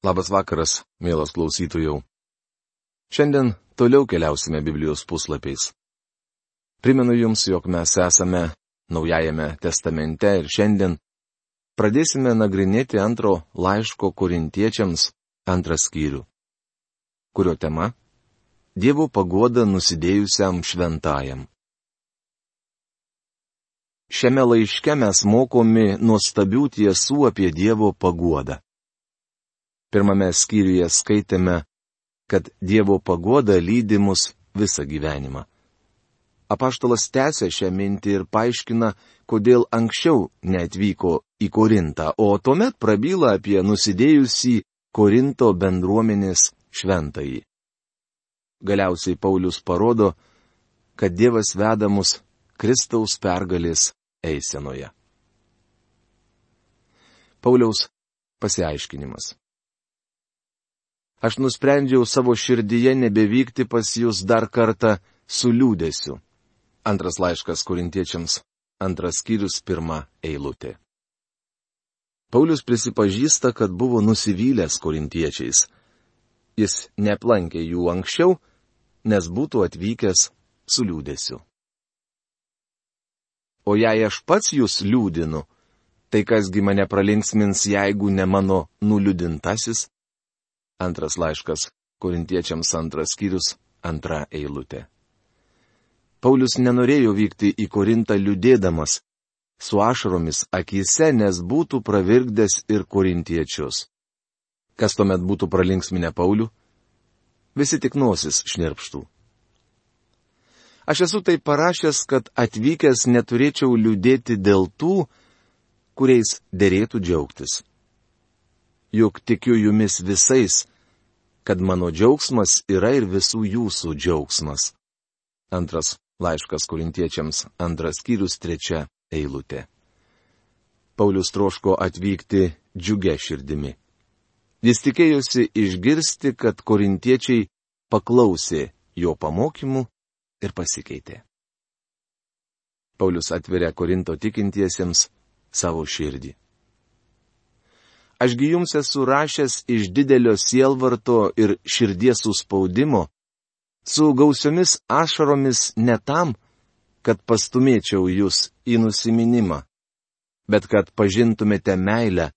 Labas vakaras, mielas klausytojų. Šiandien toliau keliausime Biblijos puslapiais. Primenu Jums, jog mes esame Naujajame testamente ir šiandien pradėsime nagrinėti antro laiško korintiečiams antrą skyrių, kurio tema - Dievo pagoda nusidėjusiam šventajam. Šiame laiške mes mokomi nuostabių tiesų apie Dievo pagodą. Pirmame skyriuje skaitėme, kad Dievo pagoda lydi mus visą gyvenimą. Apaštalas tęsė šią mintį ir paaiškina, kodėl anksčiau neatvyko į Korintą, o tuomet prabyla apie nusidėjusį Korinto bendruomenės šventąjį. Galiausiai Paulius parodo, kad Dievas veda mus Kristaus pergalės eisenoje. Pauliaus pasiaiškinimas. Aš nusprendžiau savo širdyje nebevykti pas jūs dar kartą su liūdėsiu. Antras laiškas korintiečiams, antras skyrius, pirma eilutė. Paulius prisipažįsta, kad buvo nusivylęs korintiečiais. Jis neplankė jų anksčiau, nes būtų atvykęs su liūdėsiu. O jei aš pats jūs liūdinu, tai kasgi mane pralinksmins, jeigu ne mano nuliūdintasis? Antras laiškas Korintiečiams antras skyrius, antra eilutė. Paulius nenorėjo vykti į Korintą liūdėdamas, su ašaromis akise, nes būtų pravirkdęs ir korintiečius. Kas tuomet būtų pralinksminę Paulių? Visi tik nosis šnirpštų. Aš esu tai parašęs, kad atvykęs neturėčiau liūdėti dėl tų, kuriais dėrėtų džiaugtis. Juk tikiu jumis visais, kad mano džiaugsmas yra ir visų jūsų džiaugsmas. Antras laiškas kurintiečiams, antras skyrius, trečia eilutė. Paulius troško atvykti džiugę širdimi. Jis tikėjosi išgirsti, kad korintiečiai paklausė jo pamokymų ir pasikeitė. Paulius atveria Korinto tikintiesiems savo širdį. Ašgi jums esu rašęs iš didelio sielvarto ir širdies suspaudimo, su gausiomis ašaromis ne tam, kad pastumėčiau jūs į nusiminimą, bet kad pažintumėte meilę,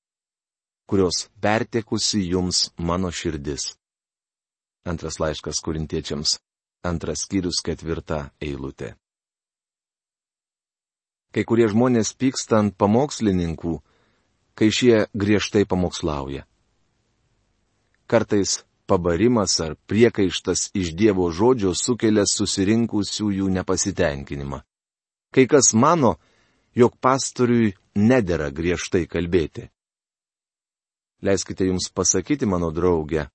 kurios pertekusi jums mano širdis. Antras laiškas kurintiečiams, antras skyrius ketvirta eilutė. Kai kurie žmonės pyksta ant pamokslininkų, kai šie griežtai pamokslauja. Kartais pabarimas ar priekaištas iš Dievo žodžio sukelia susirinkusiųjų nepasitenkinimą. Kai kas mano, jog pastoriui nedėra griežtai kalbėti. Leiskite jums pasakyti, mano draugė,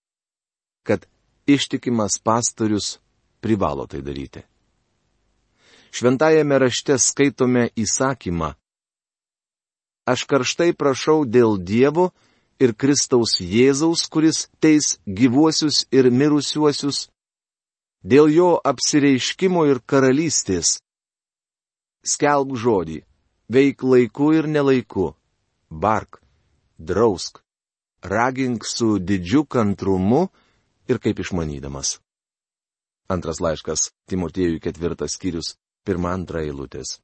kad ištikimas pastorius privalo tai daryti. Šventajame rašte skaitome įsakymą aš karštai prašau dėl Dievo ir Kristaus Jėzaus, kuris teis gyvuosius ir mirusiuosius, dėl jo apsireiškimo ir karalystės. Skelb žodį, veik laiku ir nelaiku, bark, drausk, ragink su didžiu kantrumu ir kaip išmanydamas. Antras laiškas Timotiejui ketvirtas skyrius, pirmą antrą eilutės.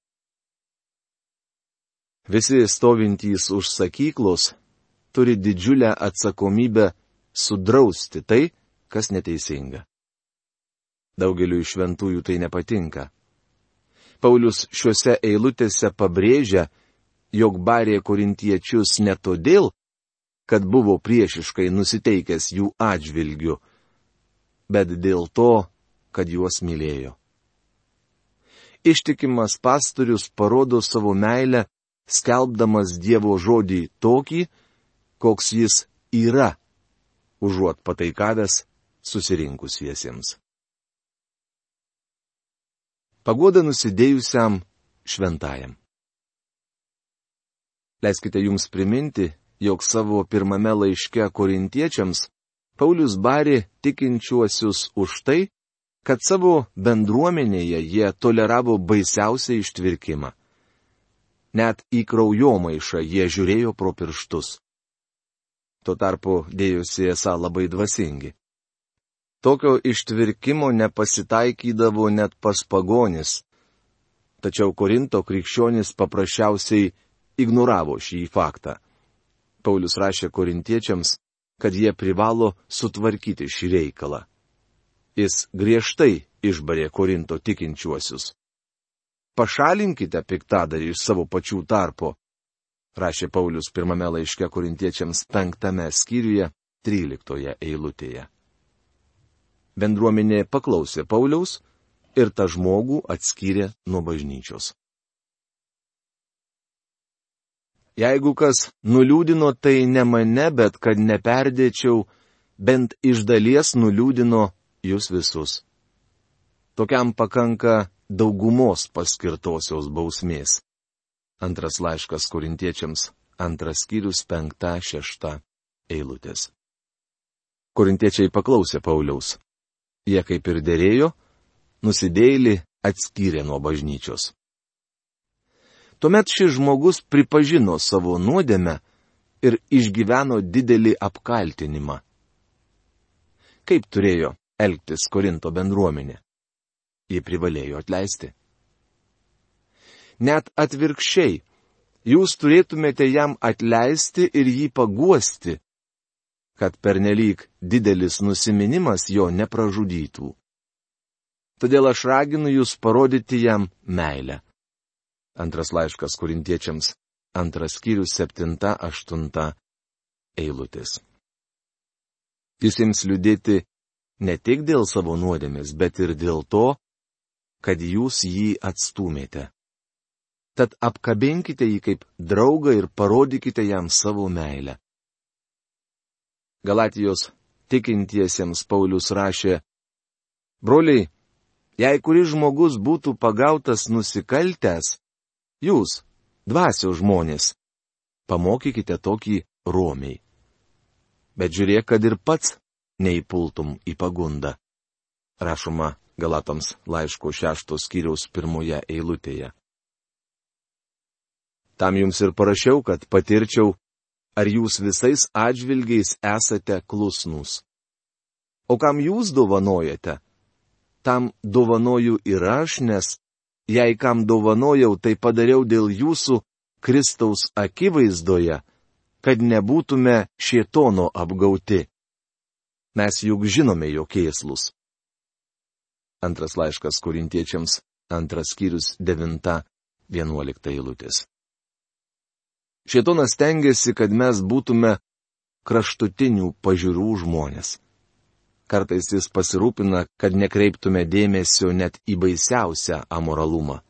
Visi stovintys už sakyklos turi didžiulę atsakomybę sudrausti tai, kas neteisinga. Daugeliu iš šventųjų tai nepatinka. Paulius šiuose eilutėse pabrėžia, jog barė korintiečius ne todėl, kad buvo priešiškai nusiteikęs jų atžvilgiu, bet dėl to, kad juos mylėjo. Ištikimas pastorius parodo savo meilę skelbdamas Dievo žodį tokį, koks jis yra, užuot pataikavęs susirinkusiesiems. Pagoda nusidėjusiam šventajam. Leiskite jums priminti, jog savo pirmame laiške korintiečiams Paulius barė tikinčiuosius už tai, kad savo bendruomenėje jie toleravo baisiausią ištvirkimą net į kraujomaišą jie žiūrėjo pro pirštus. tuo tarpu dėjusi esą labai dvasingi. Tokio ištvirkimo nepasitaikydavo net pas pagonis, tačiau Korinto krikščionis paprasčiausiai ignoravo šį faktą. Paulius rašė korintiečiams, kad jie privalo sutvarkyti šį reikalą. Jis griežtai išbarė Korinto tikinčiuosius. Pašalinkite piktadarį iš savo pačių tarpo, rašė Paulius pirmame laiške korintiečiams penktame skyriuje, tryliktoje eilutėje. Bendruomenė paklausė Pauliaus ir tą žmogų atskyrė nuo bažnyčios. Jeigu kas nuliūdino, tai ne mane, bet kad neperdėčiau, bent iš dalies nuliūdino jūs visus. Tokiam pakanka daugumos paskirtosios bausmės. Antras laiškas korintiečiams, antras skyrius, penkta, šešta eilutės. Korintiečiai paklausė Pauliaus. Jie kaip ir dėrėjo, nusidėjėlį atskyrė nuo bažnyčios. Tuomet šis žmogus pripažino savo nuodėmę ir išgyveno didelį apkaltinimą. Kaip turėjo elgtis Korinto bendruomenė? Jie privalėjo atleisti. Net atvirkščiai, jūs turėtumėte jam atleisti ir jį paguosti, kad pernelyg didelis nusiminimas jo nepražudytų. Todėl aš raginu jūs parodyti jam meilę. Antras laiškas korintiečiams, antras skyrius, septinta, aštunta eilutės. Jis jums liūdėti ne tik dėl savo nuodėmės, bet ir dėl to, kad jūs jį atstumėte. Tad apkabinkite jį kaip draugą ir parodykite jam savo meilę. Galatijos tikintiesiems Paulius rašė, Broliai, jei kuris žmogus būtų pagautas nusikaltęs, Jūs, dvasio žmonės, pamokykite tokį romiai. Bet žiūrėk, kad ir pats neįpultum į pagundą. Rašoma Galatams laiško šeštos skyriaus pirmoje eilutėje. Tam jums ir parašiau, kad patirčiau, ar jūs visais atžvilgiais esate klusnus. O kam jūs dovanojate? Tam dovanoju ir aš, nes Jei kam dovanojau, tai padariau dėl jūsų Kristaus akivaizdoje, kad nebūtume šietono apgauti. Mes juk žinome jo kėslus. Antras laiškas korintiečiams, antras skyrius, devinta, vienuolikta eilutės. Šietonas tengiasi, kad mes būtume kraštutinių pažiūrų žmonės. Kartais jis pasirūpina, kad nekreiptume dėmesio net į baisiausią amoralumą.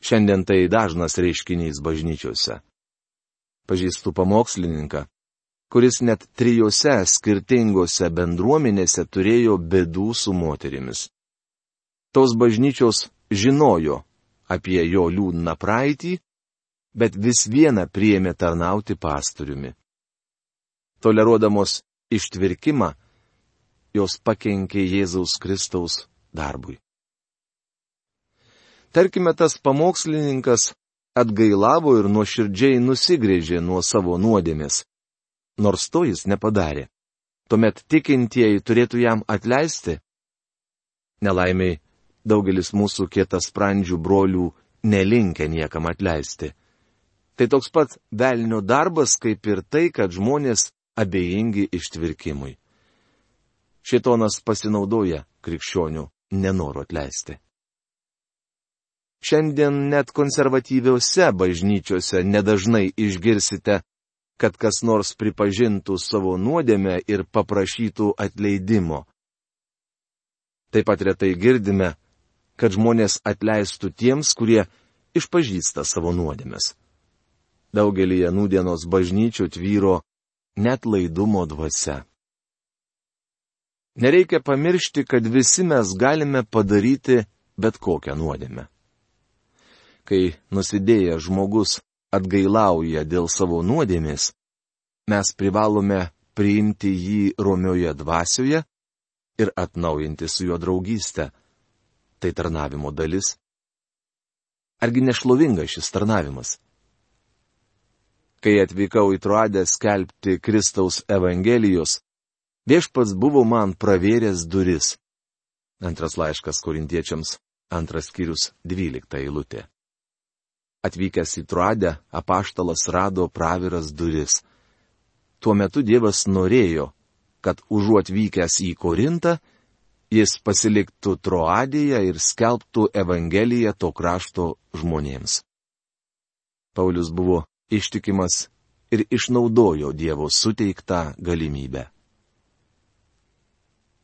Šiandien tai dažnas reiškinys bažnyčiose. Pažįstu pamokslininką, kuris net trijose skirtingose bendruomenėse turėjo bėdų su moterimis. Tos bažnyčios žinojo apie jo liūdną praeitį, bet vis viena priėmė tarnauti pastoriumi. Toleruodamos ištvirkimą, jos pakenkė Jėzaus Kristaus darbui. Tarkime, tas pamokslininkas atgailavo ir nuoširdžiai nusigrėžė nuo savo nuodėmės, nors to jis nepadarė. Tuomet tikintieji turėtų jam atleisti. Nelaimiai, daugelis mūsų kietas sprandžių brolių nelinkia niekam atleisti. Tai toks pat velnio darbas, kaip ir tai, kad žmonės abejingi ištvirkimui. Šitonas pasinaudoja krikščionių nenoru atleisti. Šiandien net konservatyviausiose bažnyčiose nedažnai išgirsite, kad kas nors pripažintų savo nuodėmę ir paprašytų atleidimo. Taip pat retai girdime, kad žmonės atleistų tiems, kurie išpažįsta savo nuodėmės. Daugelį nūdienos bažnyčių tvyro net laidumo dvasia. Nereikia pamiršti, kad visi mes galime padaryti bet kokią nuodėmę. Kai nusidėjęs žmogus atgailauja dėl savo nuodėmės, mes privalome priimti jį romioje dvasioje ir atnaujinti su juo draugystę. Tai tarnavimo dalis. Argi nešlovinga šis tarnavimas? Kai atvykau į Troadę skelbti Kristaus Evangelijos, viešpats buvo man pravėręs duris. Antras laiškas korintiečiams, antras skyrius, dvylikta eilutė. Atvykęs į Troadę, apaštalas rado praviras duris. Tuo metu Dievas norėjo, kad užuot vykęs į Korintą, jis pasiliktų Troadėje ir skelbtų Evangeliją to krašto žmonėms. Paulius buvo ištikimas ir išnaudojo Dievo suteiktą galimybę.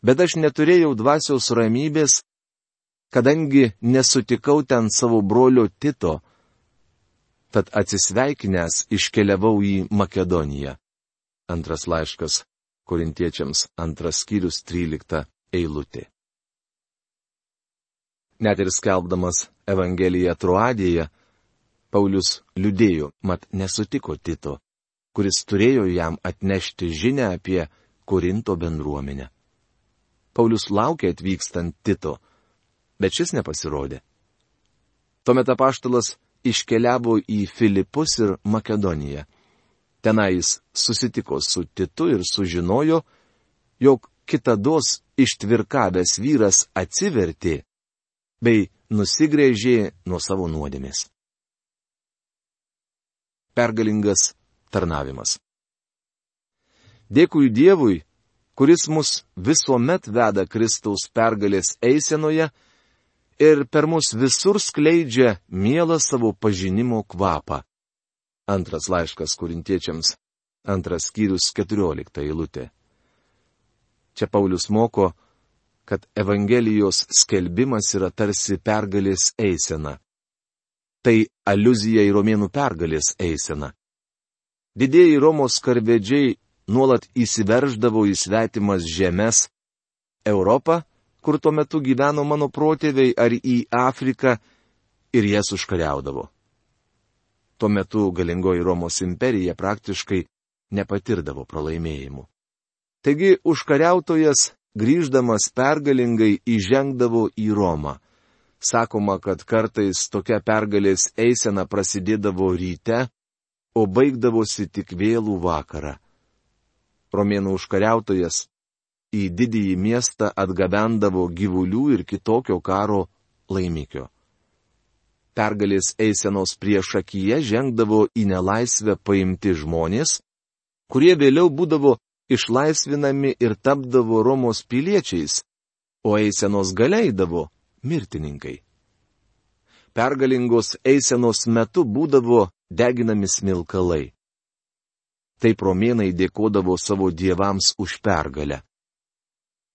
Bet aš neturėjau dvasios ramybės, kadangi nesutikau ten savo brolio Tito, tad atsisveikinęs iškeliavau į Makedoniją. Antras laiškas korintiečiams antras skyrius 13 eilutė. Net ir skelbdamas Evangeliją Troadėje, Paulius liūdėjo, mat nesutiko Tito, kuris turėjo jam atnešti žinę apie Korinto bendruomenę. Paulius laukė atvykstant Tito, bet šis nepasirodė. Tuomet apaštalas iškeliavo į Filipus ir Makedoniją. Tenais susitiko su Titu ir sužinojo, jog kitados ištvirkavęs vyras atsivertė bei nusigrėžė nuo savo nuodėmės. Pergalingas tarnavimas. Dėkui Dievui, kuris mus visuomet veda Kristaus pergalės eisenoje ir per mus visur skleidžia mielą savo pažinimo kvapą. Antras laiškas kurintiečiams, antras skyrius, keturiolikta eilutė. Čia Paulius moko, kad Evangelijos skelbimas yra tarsi pergalės eisena. Tai aluzija į romėnų pergalės eiseną. Didėjai Romos karvedžiai nuolat įsiverždavo į svetimas žemės - Europą, kur tuo metu gyveno mano protėviai, ar į Afriką ir jas užkariaudavo. Tuo metu galingoji Romos imperija praktiškai nepatirdavo pralaimėjimų. Taigi užkariautojas grįždamas pergalingai įžengdavo į Romą. Sakoma, kad kartais tokia pergalės eisena prasidėdavo ryte, o baigdavosi tik vėlų vakarą. Romėnų užkariautojas į didįjį miestą atgabendavo gyvulių ir kitokio karo laimikio pergalės eisenos prieš akiją žengdavo į nelaisvę paimti žmonės, kurie vėliau būdavo išlaisvinami ir tapdavo Romos piliečiais, o eisenos galeidavo mirtininkai. Pergalingos eisenos metu būdavo deginami smilkalai. Taip romėnai dėkodavo savo dievams už pergalę.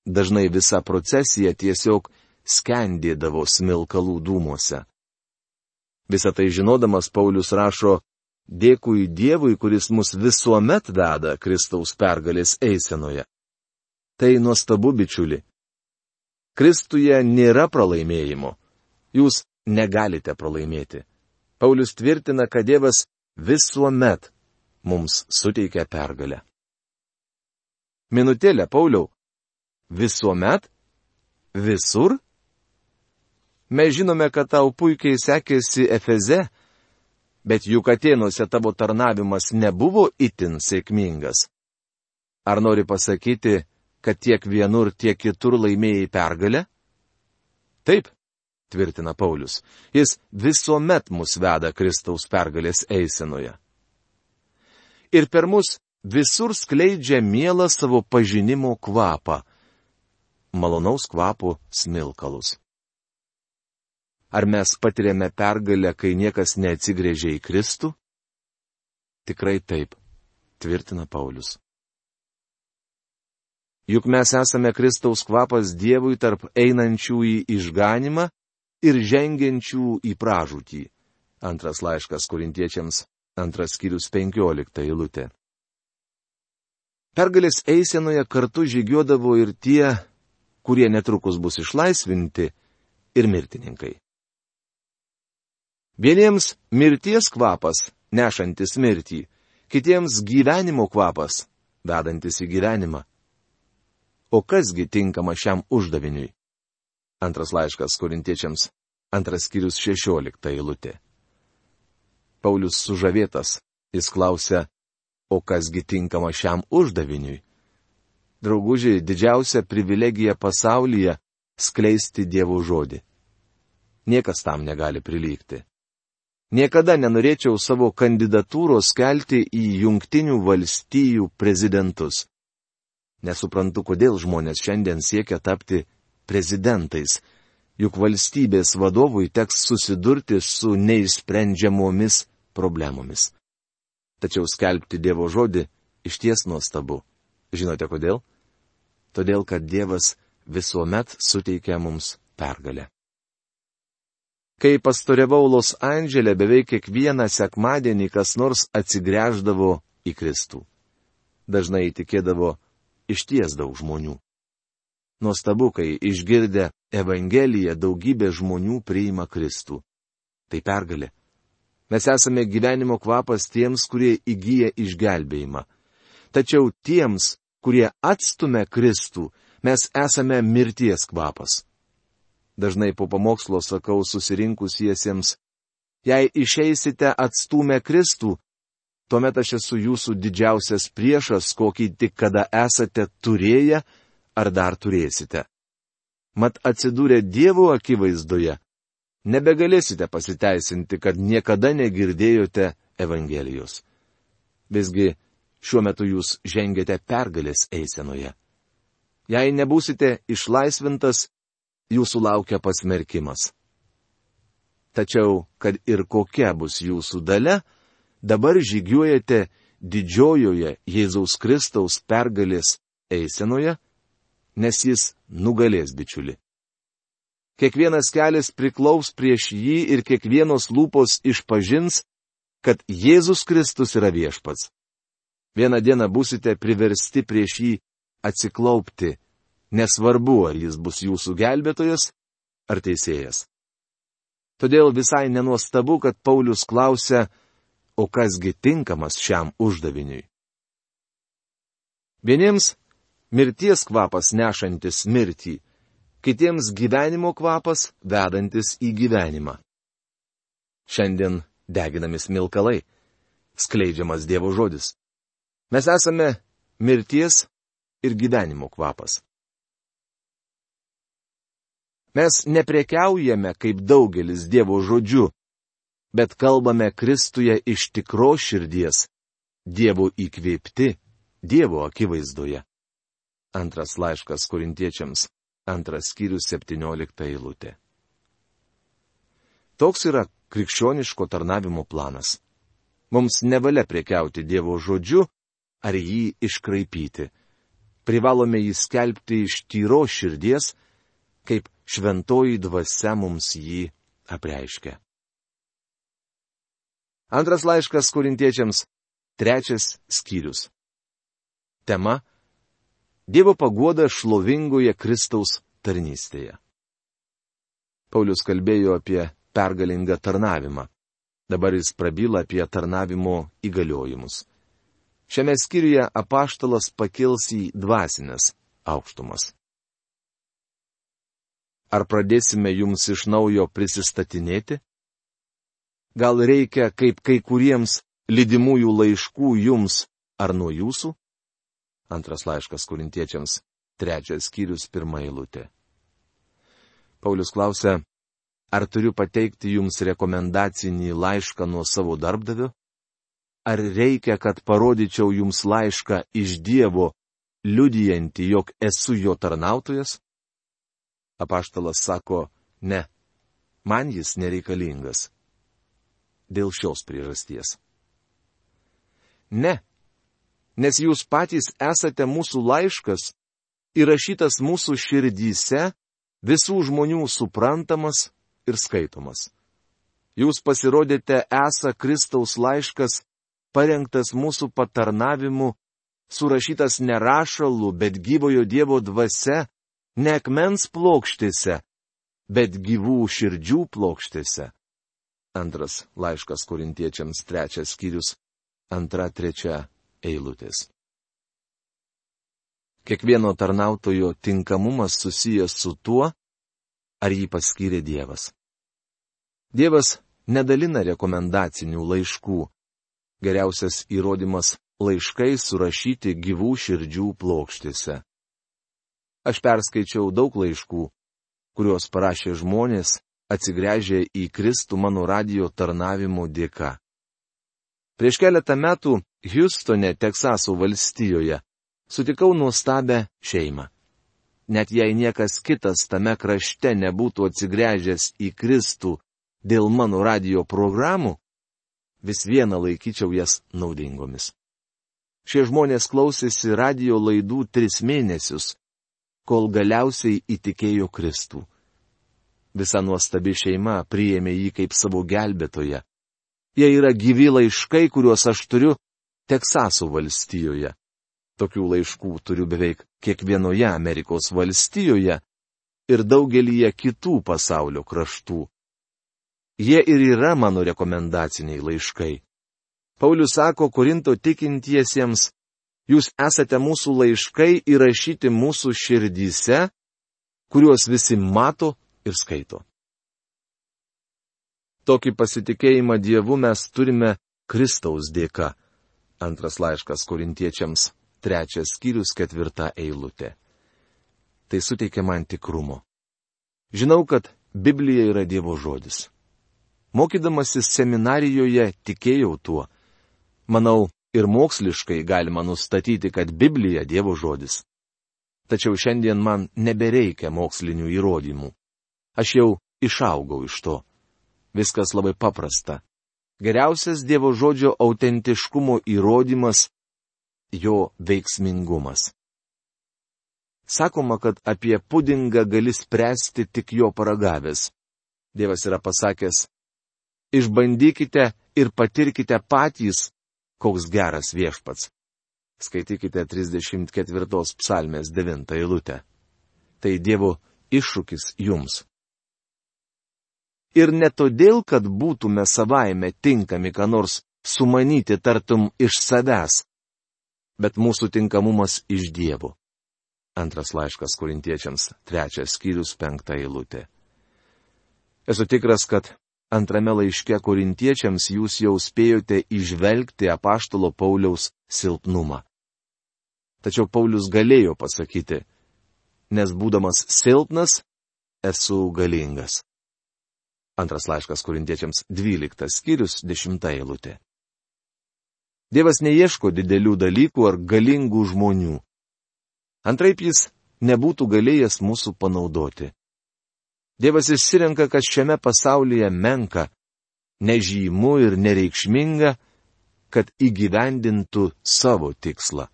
Dažnai visa procesija tiesiog skendėdavo smilkalų dūmuose. Visą tai žinodamas Paulius rašo, dėkui Dievui, kuris mus visuomet veda Kristaus pergalės eisenoje. Tai nuostabu, bičiuli. Kristuje nėra pralaimėjimo. Jūs negalite pralaimėti. Paulius tvirtina, kad Dievas visuomet mums suteikia pergalę. Minutėlę, Pauliau. Visuomet? Visur? Mes žinome, kad tau puikiai sekėsi Efeze, bet juk Atenuose tavo tarnavimas nebuvo itin sėkmingas. Ar nori pasakyti, kad tiek vienur, tiek kitur laimėjai pergalę? Taip, tvirtina Paulius, jis visuomet mus veda Kristaus pergalės eisenoje. Ir per mus visur skleidžia mielą savo pažinimo kvapą - malonaus kvapo smilkalus. Ar mes patiriame pergalę, kai niekas neatsigrėžia į Kristų? Tikrai taip, tvirtina Paulius. Juk mes esame Kristaus kvapas Dievui tarp einančių į išganimą ir žengiančių į pražūtį. Antras laiškas korintiečiams, antras skyrius penkiolikta eilutė. Pergalės eisenoje kartu žygiuodavo ir tie, kurie netrukus bus išlaisvinti, ir mirtininkai. Vieniems mirties kvapas, nešantis mirtį, kitiems gyvenimo kvapas, vedantis į gyvenimą. O kasgi tinkama šiam uždaviniui? Antras laiškas korintiečiams, antras skyrius šešiolikta eilutė. Paulius sužavėtas, Jis klausia, o kasgi tinkama šiam uždaviniui? Draugužiai, didžiausia privilegija pasaulyje - skleisti Dievo žodį. Niekas tam negali prilygti. Niekada nenorėčiau savo kandidatūros kelti į jungtinių valstijų prezidentus. Nesuprantu, kodėl žmonės šiandien siekia tapti prezidentais, juk valstybės vadovui teks susidurti su neįsprendžiamomis problemomis. Tačiau skelbti Dievo žodį iš ties nuostabu. Žinote kodėl? Todėl, kad Dievas visuomet suteikia mums pergalę. Kai pastoriavau Los Andželė, beveik kiekvieną sekmadienį kas nors atsigręždavo į Kristų. Dažnai tikėdavo išties daug žmonių. Nuostabu, kai išgirdę Evangeliją daugybė žmonių priima Kristų. Tai pergalė. Mes esame gyvenimo kvapas tiems, kurie įgyja išgelbėjimą. Tačiau tiems, kurie atstumia Kristų, mes esame mirties kvapas. Dažnai po pamokslo sakau susirinkusiesiems, jei išeisite atstumę Kristų, tuomet aš esu jūsų didžiausias priešas, kokį tik kada esate turėję ar dar turėsite. Mat atsidūrę Dievo akivaizdoje, nebegalėsite pasiteisinti, kad niekada negirdėjote Evangelijos. Visgi šiuo metu jūs žengėte pergalės eisenoje. Jei nebūsite išlaisvintas, jūsų laukia pasmerkimas. Tačiau, kad ir kokia bus jūsų dalė, dabar žygiuojate didžiojoje Jėzaus Kristaus pergalės eisenoje, nes jis nugalės bičiuli. Kiekvienas kelias priklaus prieš jį ir kiekvienos lūpos išpažins, kad Jėzus Kristus yra viešpats. Vieną dieną būsite priversti prieš jį atsiklaupti nesvarbu, ar jis bus jūsų gelbėtojas ar teisėjas. Todėl visai nenuostabu, kad Paulius klausia, o kasgi tinkamas šiam uždaviniui. Vieniems mirties kvapas nešantis mirtį, kitiems gyvenimo kvapas vedantis į gyvenimą. Šiandien deginami smilkalai, skleidžiamas Dievo žodis. Mes esame mirties ir gyvenimo kvapas. Mes neprekiaujame kaip daugelis Dievo žodžiu, bet kalbame Kristuje iš tikro širdies, Dievo įkvėpti, Dievo akivaizdoje. Antras laiškas korintiečiams, antras skyrius 17 eilutė. Toks yra krikščioniško tarnavimo planas. Mums nevalia prekiauti Dievo žodžiu ar jį iškraipyti. Privalome jį skelbti iš tyro širdies, kaip šventoji dvasia mums jį apreiškia. Antras laiškas kurintiečiams - trečias skyrius. Tema - Dievo pagoda šlovingoje Kristaus tarnystėje. Paulius kalbėjo apie pergalingą tarnavimą. Dabar jis prabyla apie tarnavimo įgaliojimus. Šiame skyriuje apaštalas pakils į dvasinės aukštumas. Ar pradėsime jums iš naujo prisistatinėti? Gal reikia, kaip kai kuriems lydimųjų laiškų jums ar nuo jūsų? Antras laiškas kurintiečiams, trečias skyrius, pirmą eilutę. Paulius klausia, ar turiu pateikti jums rekomendacinį laišką nuo savo darbdavio? Ar reikia, kad parodyčiau jums laišką iš Dievo, liudijantį, jog esu jo tarnautojas? apaštalas sako, ne, man jis nereikalingas. Dėl šios priežasties. Ne, nes jūs patys esate mūsų laiškas, įrašytas mūsų širdyse, visų žmonių suprantamas ir skaitomas. Jūs pasirodėte esą Kristaus laiškas, parengtas mūsų patarnavimu, surašytas nerašalu, bet gyvojo Dievo dvasia, ne akmens plokštėse, bet gyvų širdžių plokštėse. Antras laiškas korintiečiams trečias skyrius, antra trečia eilutės. Kiekvieno tarnautojo tinkamumas susijęs su tuo, ar jį paskyrė Dievas. Dievas nedalina rekomendacinių laiškų, Geriausias įrodymas - laiškai surašyti gyvų širdžių plokštėse. Aš perskaičiau daug laiškų, kuriuos parašė žmonės, atsigręžę į Kristų mano radio tarnavimo dėka. Prieš keletą metų Houstone, Teksaso valstijoje, sutikau nuostabę šeimą. Net jei niekas kitas tame krašte nebūtų atsigręžęs į Kristų dėl mano radio programų, vis viena laikyčiau jas naudingomis. Šie žmonės klausėsi radio laidų tris mėnesius, kol galiausiai įtikėjo Kristų. Visa nuostabi šeima priėmė jį kaip savo gelbėtoją. Jie yra gyvi laiškai, kuriuos aš turiu Teksaso valstijoje. Tokių laiškų turiu beveik kiekvienoje Amerikos valstijoje ir daugelyje kitų pasaulio kraštų. Jie ir yra mano rekomendaciniai laiškai. Paulius sako Korinto tikintiesiems, jūs esate mūsų laiškai įrašyti mūsų širdyse, kuriuos visi mato ir skaito. Tokį pasitikėjimą Dievu mes turime Kristaus dėka. Antras laiškas korintiečiams, trečias skyrius, ketvirta eilutė. Tai suteikia man tikrumo. Žinau, kad Biblija yra Dievo žodis. Mokydamasis seminarijoje tikėjau tuo. Manau, ir moksliškai galima nustatyti, kad Biblija Dievo žodis. Tačiau šiandien man nebereikia mokslinių įrodymų. Aš jau išaugau iš to. Viskas labai paprasta. Geriausias Dievo žodžio autentiškumo įrodymas - jo veiksmingumas. Sakoma, kad apie pudingą gali spręsti tik jo paragavęs. Dievas yra pasakęs, išbandykite ir patirkite patys, koks geras viešpats. Skaitykite 34 psalmės 9 eilutę. Tai Dievo iššūkis jums. Ir ne todėl, kad būtume savaime tinkami ką nors sumanyti tartum iš savęs, bet mūsų tinkamumas iš Dievo. Antras laiškas korintiečiams, trečias skyrius, penkta eilutė. Esu tikras, kad antrame laiške korintiečiams jūs jau spėjote išvelgti apaštalo Pauliaus silpnumą. Tačiau Paulius galėjo pasakyti, nes būdamas silpnas, esu galingas. Antras laiškas korintiečiams 12 skyrius 10 eilutė. Dievas neieško didelių dalykų ar galingų žmonių. Antraip jis nebūtų galėjęs mūsų panaudoti. Dievas išsirenka, kas šiame pasaulyje menka, nežymu ir nereikšminga, kad įgyvendintų savo tikslą.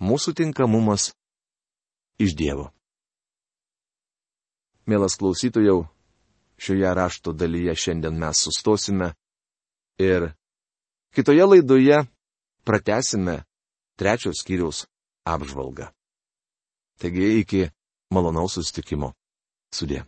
Mūsų tinkamumas iš Dievo. Mielas klausytojau, šioje rašto dalyje šiandien mes sustosime ir kitoje laidoje pratesime trečios skyriaus apžvalgą. Taigi iki malonaus sustikimo. Sudė.